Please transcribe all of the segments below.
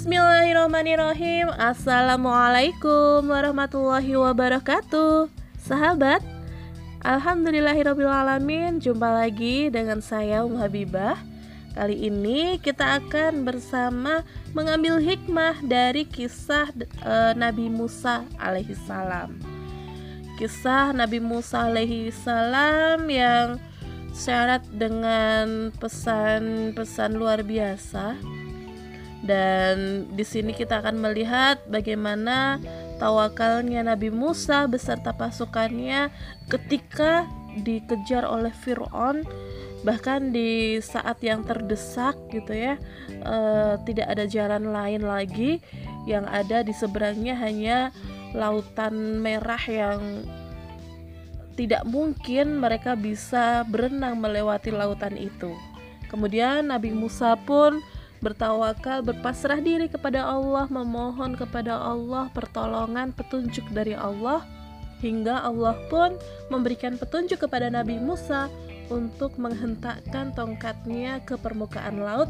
Bismillahirrahmanirrahim. Assalamualaikum warahmatullahi wabarakatuh. Sahabat Alhamdulillahirrahmanirrahim Jumpa lagi dengan saya Um Habibah. Kali ini kita akan bersama mengambil hikmah dari kisah e, Nabi Musa alaihissalam Kisah Nabi Musa alaihissalam yang syarat dengan pesan-pesan luar biasa dan di sini kita akan melihat bagaimana tawakalnya Nabi Musa beserta pasukannya ketika dikejar oleh Firaun bahkan di saat yang terdesak gitu ya e, tidak ada jalan lain lagi yang ada di seberangnya hanya lautan merah yang tidak mungkin mereka bisa berenang melewati lautan itu. Kemudian Nabi Musa pun bertawakal, berpasrah diri kepada Allah, memohon kepada Allah pertolongan, petunjuk dari Allah, hingga Allah pun memberikan petunjuk kepada Nabi Musa untuk menghentakkan tongkatnya ke permukaan laut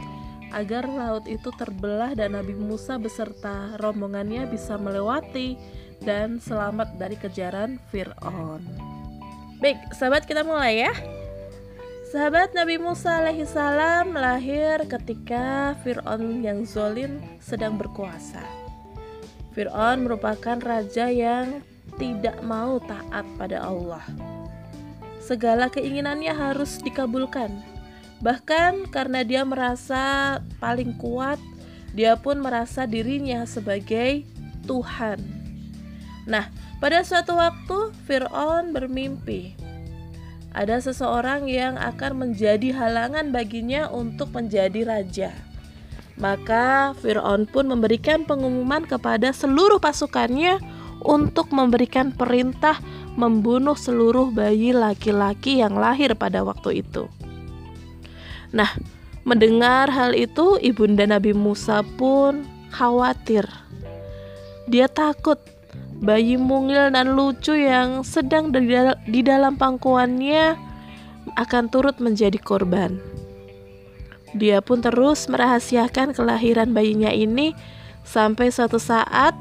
agar laut itu terbelah dan Nabi Musa beserta rombongannya bisa melewati dan selamat dari kejaran Fir'aun. Baik, sahabat kita mulai ya. Sahabat Nabi Musa alaihissalam lahir ketika Fir'aun yang zolim sedang berkuasa. Fir'aun merupakan raja yang tidak mau taat pada Allah. Segala keinginannya harus dikabulkan. Bahkan karena dia merasa paling kuat, dia pun merasa dirinya sebagai Tuhan. Nah, pada suatu waktu Fir'aun bermimpi ada seseorang yang akan menjadi halangan baginya untuk menjadi raja. Maka Firaun pun memberikan pengumuman kepada seluruh pasukannya untuk memberikan perintah membunuh seluruh bayi laki-laki yang lahir pada waktu itu. Nah, mendengar hal itu, ibunda Nabi Musa pun khawatir. Dia takut bayi mungil dan lucu yang sedang di dalam pangkuannya akan turut menjadi korban. Dia pun terus merahasiakan kelahiran bayinya ini sampai suatu saat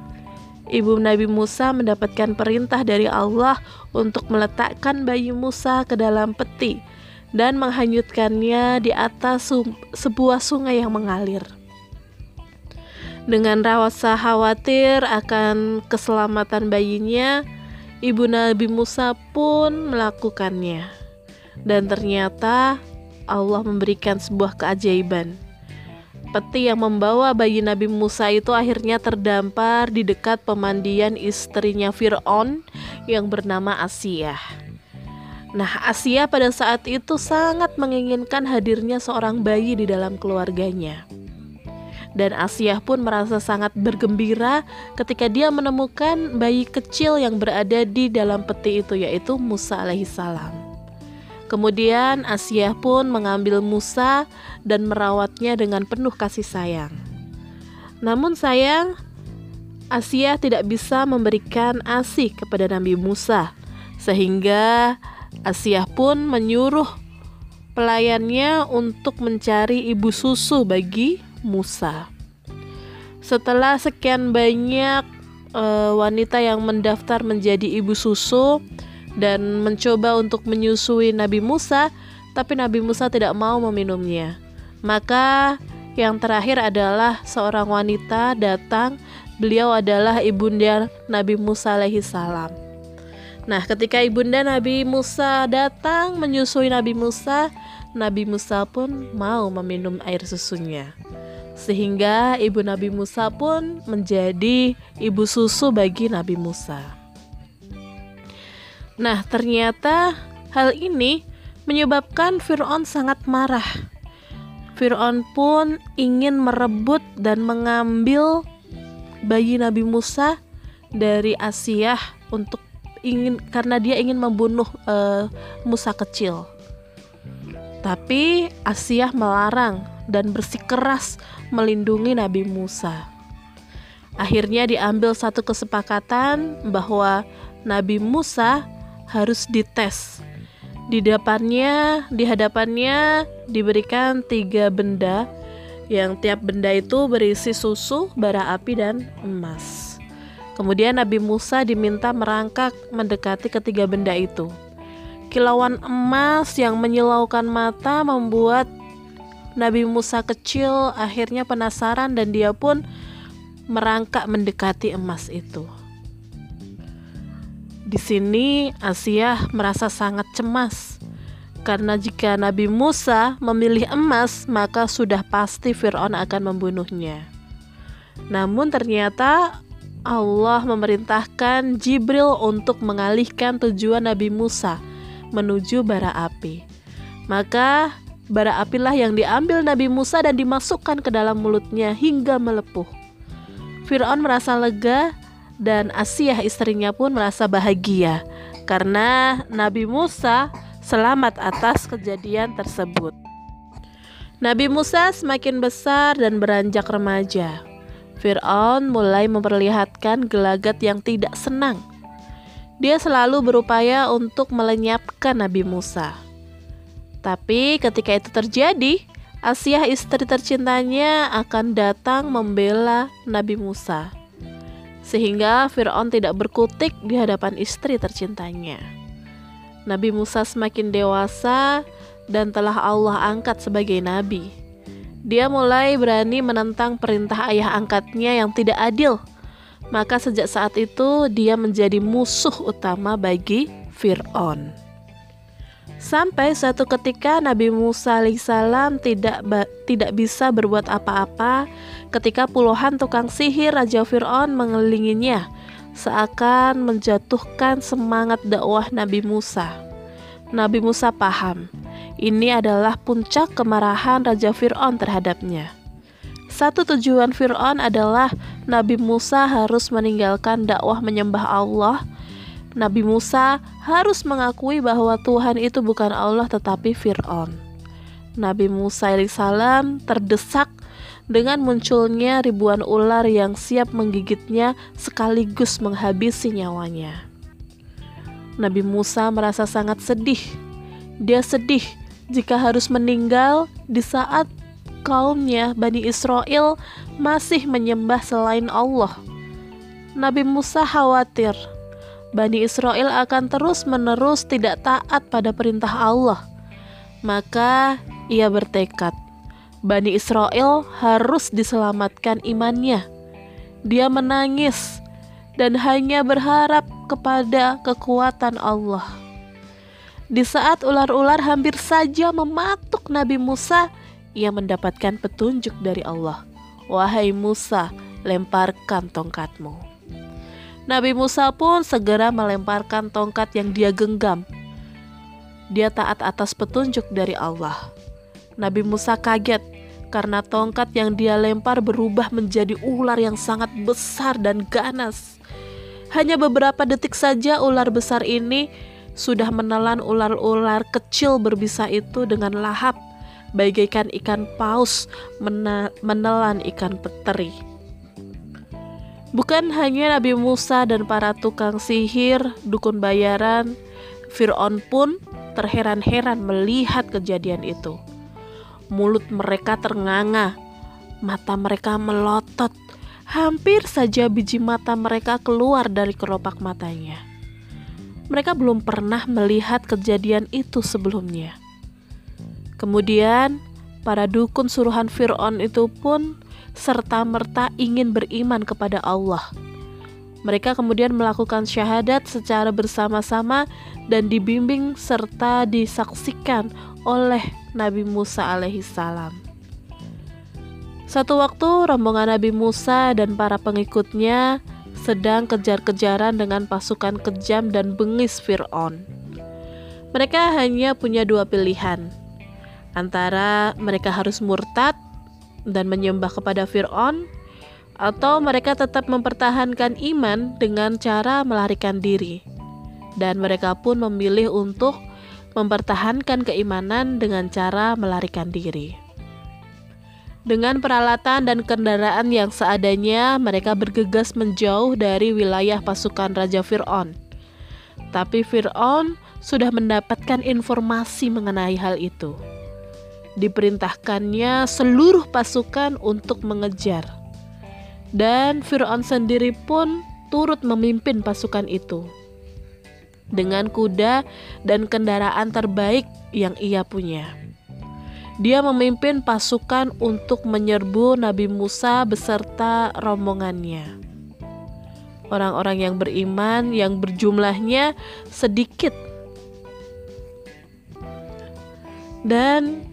ibu Nabi Musa mendapatkan perintah dari Allah untuk meletakkan bayi Musa ke dalam peti dan menghanyutkannya di atas sebuah sungai yang mengalir. Dengan rasa khawatir akan keselamatan bayinya, ibu Nabi Musa pun melakukannya. Dan ternyata Allah memberikan sebuah keajaiban. Peti yang membawa bayi Nabi Musa itu akhirnya terdampar di dekat pemandian istrinya Fir'aun yang bernama Asia. Nah, Asia pada saat itu sangat menginginkan hadirnya seorang bayi di dalam keluarganya dan Asia pun merasa sangat bergembira ketika dia menemukan bayi kecil yang berada di dalam peti itu yaitu Musa alaihissalam. Kemudian Asia pun mengambil Musa dan merawatnya dengan penuh kasih sayang. Namun sayang, Asia tidak bisa memberikan ASI kepada Nabi Musa, sehingga Asia pun menyuruh pelayannya untuk mencari ibu susu bagi Musa. Setelah sekian banyak uh, wanita yang mendaftar menjadi ibu susu dan mencoba untuk menyusui Nabi Musa, tapi Nabi Musa tidak mau meminumnya. Maka yang terakhir adalah seorang wanita datang. Beliau adalah ibunda Nabi Musa alaihi salam. Nah, ketika ibunda Nabi Musa datang menyusui Nabi Musa, Nabi Musa pun mau meminum air susunya sehingga ibu Nabi Musa pun menjadi ibu susu bagi Nabi Musa. Nah, ternyata hal ini menyebabkan Firaun sangat marah. Firaun pun ingin merebut dan mengambil bayi Nabi Musa dari Asia untuk ingin karena dia ingin membunuh uh, Musa kecil. Tapi Asia melarang dan bersikeras melindungi Nabi Musa. Akhirnya diambil satu kesepakatan bahwa Nabi Musa harus dites. Di depannya, di hadapannya diberikan tiga benda yang tiap benda itu berisi susu, bara api, dan emas. Kemudian Nabi Musa diminta merangkak mendekati ketiga benda itu. Kilauan emas yang menyilaukan mata membuat Nabi Musa kecil akhirnya penasaran dan dia pun merangkak mendekati emas itu. Di sini Asia merasa sangat cemas karena jika Nabi Musa memilih emas maka sudah pasti Firaun akan membunuhnya. Namun ternyata Allah memerintahkan Jibril untuk mengalihkan tujuan Nabi Musa menuju bara api. Maka bara apilah yang diambil Nabi Musa dan dimasukkan ke dalam mulutnya hingga melepuh. Fir'aun merasa lega dan Asiyah istrinya pun merasa bahagia karena Nabi Musa selamat atas kejadian tersebut. Nabi Musa semakin besar dan beranjak remaja. Fir'aun mulai memperlihatkan gelagat yang tidak senang. Dia selalu berupaya untuk melenyapkan Nabi Musa. Tapi ketika itu terjadi, Asyah istri tercintanya akan datang membela Nabi Musa. Sehingga Fir'aun tidak berkutik di hadapan istri tercintanya. Nabi Musa semakin dewasa dan telah Allah angkat sebagai nabi. Dia mulai berani menentang perintah ayah angkatnya yang tidak adil. Maka sejak saat itu dia menjadi musuh utama bagi Fir'aun. Sampai suatu ketika Nabi Musa alaihissalam tidak tidak bisa berbuat apa-apa ketika puluhan tukang sihir Raja Fir'aun mengelilinginya seakan menjatuhkan semangat dakwah Nabi Musa. Nabi Musa paham ini adalah puncak kemarahan Raja Fir'aun terhadapnya. Satu tujuan Fir'aun adalah Nabi Musa harus meninggalkan dakwah menyembah Allah. Nabi Musa harus mengakui bahwa Tuhan itu bukan Allah tetapi Fir'aun. Nabi Musa alaihissalam terdesak dengan munculnya ribuan ular yang siap menggigitnya sekaligus menghabisi nyawanya. Nabi Musa merasa sangat sedih. Dia sedih jika harus meninggal di saat kaumnya Bani Israel masih menyembah selain Allah. Nabi Musa khawatir Bani Israel akan terus-menerus tidak taat pada perintah Allah. Maka ia bertekad, Bani Israel harus diselamatkan imannya. Dia menangis dan hanya berharap kepada kekuatan Allah. Di saat ular-ular hampir saja mematuk Nabi Musa, ia mendapatkan petunjuk dari Allah. Wahai Musa, lemparkan tongkatmu. Nabi Musa pun segera melemparkan tongkat yang dia genggam. Dia taat atas petunjuk dari Allah. Nabi Musa kaget karena tongkat yang dia lempar berubah menjadi ular yang sangat besar dan ganas. Hanya beberapa detik saja ular besar ini sudah menelan ular-ular kecil berbisa itu dengan lahap, bagaikan ikan paus menelan ikan peteri. Bukan hanya Nabi Musa dan para tukang sihir, dukun bayaran, Fir'aun pun terheran-heran melihat kejadian itu. Mulut mereka ternganga, mata mereka melotot, hampir saja biji mata mereka keluar dari kelopak matanya mereka belum pernah melihat kejadian itu sebelumnya. Kemudian, para dukun suruhan Fir'aun itu pun serta-merta ingin beriman kepada Allah. Mereka kemudian melakukan syahadat secara bersama-sama dan dibimbing serta disaksikan oleh Nabi Musa alaihissalam. Satu waktu rombongan Nabi Musa dan para pengikutnya sedang kejar-kejaran dengan pasukan kejam dan bengis Fir'aun. Mereka hanya punya dua pilihan, antara mereka harus murtad dan menyembah kepada Fir'aun, atau mereka tetap mempertahankan iman dengan cara melarikan diri. Dan mereka pun memilih untuk mempertahankan keimanan dengan cara melarikan diri. Dengan peralatan dan kendaraan yang seadanya, mereka bergegas menjauh dari wilayah pasukan Raja Fir'aun. Tapi Fir'aun sudah mendapatkan informasi mengenai hal itu. Diperintahkannya seluruh pasukan untuk mengejar. Dan Firaun sendiri pun turut memimpin pasukan itu dengan kuda dan kendaraan terbaik yang ia punya. Dia memimpin pasukan untuk menyerbu Nabi Musa beserta rombongannya. Orang-orang yang beriman yang berjumlahnya sedikit dan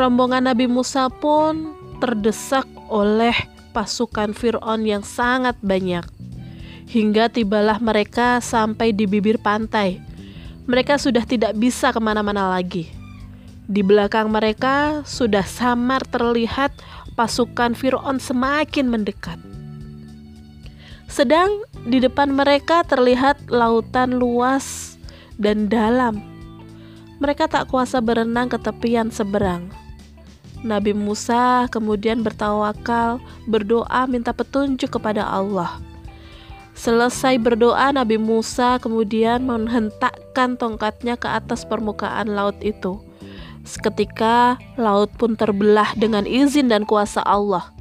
rombongan Nabi Musa pun terdesak oleh pasukan Fir'aun yang sangat banyak hingga tibalah mereka sampai di bibir pantai. Mereka sudah tidak bisa ke mana-mana lagi. Di belakang mereka sudah samar terlihat pasukan Fir'aun semakin mendekat. Sedang di depan mereka terlihat lautan luas dan dalam. Mereka tak kuasa berenang ke tepian seberang. Nabi Musa kemudian bertawakal, berdoa minta petunjuk kepada Allah. Selesai berdoa, Nabi Musa kemudian menghentakkan tongkatnya ke atas permukaan laut itu. Seketika laut pun terbelah dengan izin dan kuasa Allah.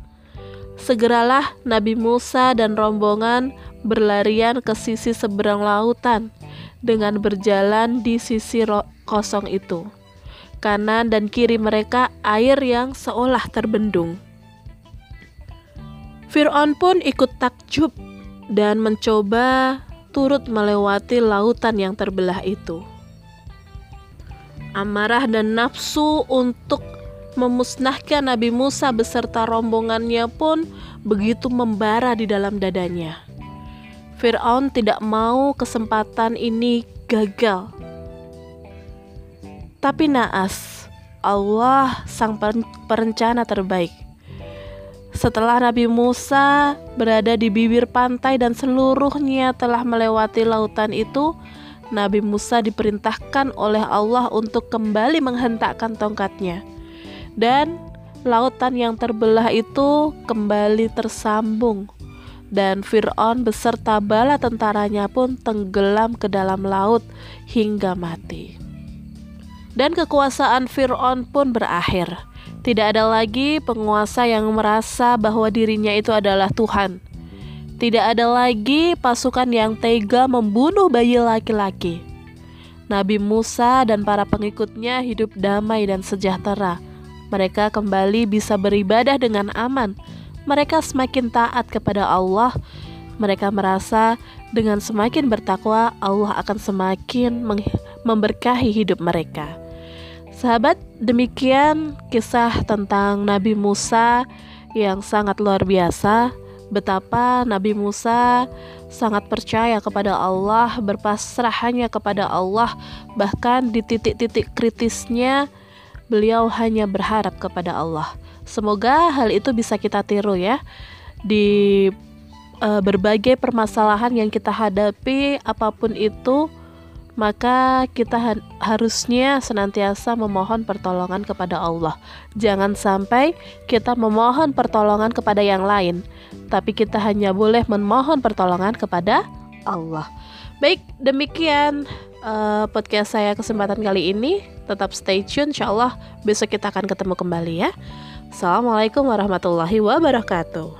Segeralah Nabi Musa dan rombongan berlarian ke sisi seberang lautan dengan berjalan di sisi kosong itu. Kanan dan kiri mereka air yang seolah terbendung. Fir'aun pun ikut takjub dan mencoba turut melewati lautan yang terbelah itu. Amarah dan nafsu untuk memusnahkan Nabi Musa beserta rombongannya pun begitu membara di dalam dadanya. Firaun tidak mau kesempatan ini gagal. Tapi naas, Allah sang perencana terbaik setelah Nabi Musa berada di bibir pantai dan seluruhnya telah melewati lautan itu, Nabi Musa diperintahkan oleh Allah untuk kembali menghentakkan tongkatnya. Dan lautan yang terbelah itu kembali tersambung dan Fir'aun beserta bala tentaranya pun tenggelam ke dalam laut hingga mati. Dan kekuasaan Fir'aun pun berakhir. Tidak ada lagi penguasa yang merasa bahwa dirinya itu adalah Tuhan. Tidak ada lagi pasukan yang tega membunuh bayi laki-laki. Nabi Musa dan para pengikutnya hidup damai dan sejahtera. Mereka kembali bisa beribadah dengan aman. Mereka semakin taat kepada Allah. Mereka merasa dengan semakin bertakwa, Allah akan semakin memberkahi hidup mereka. Sahabat, demikian kisah tentang Nabi Musa yang sangat luar biasa. Betapa Nabi Musa sangat percaya kepada Allah, berpasrah hanya kepada Allah, bahkan di titik-titik kritisnya beliau hanya berharap kepada Allah. Semoga hal itu bisa kita tiru ya di uh, berbagai permasalahan yang kita hadapi, apa pun itu maka kita ha harusnya senantiasa memohon pertolongan kepada Allah. Jangan sampai kita memohon pertolongan kepada yang lain, tapi kita hanya boleh memohon pertolongan kepada Allah. Baik, demikian uh, podcast saya kesempatan kali ini. Tetap stay tune, insya Allah besok kita akan ketemu kembali ya. Assalamualaikum warahmatullahi wabarakatuh.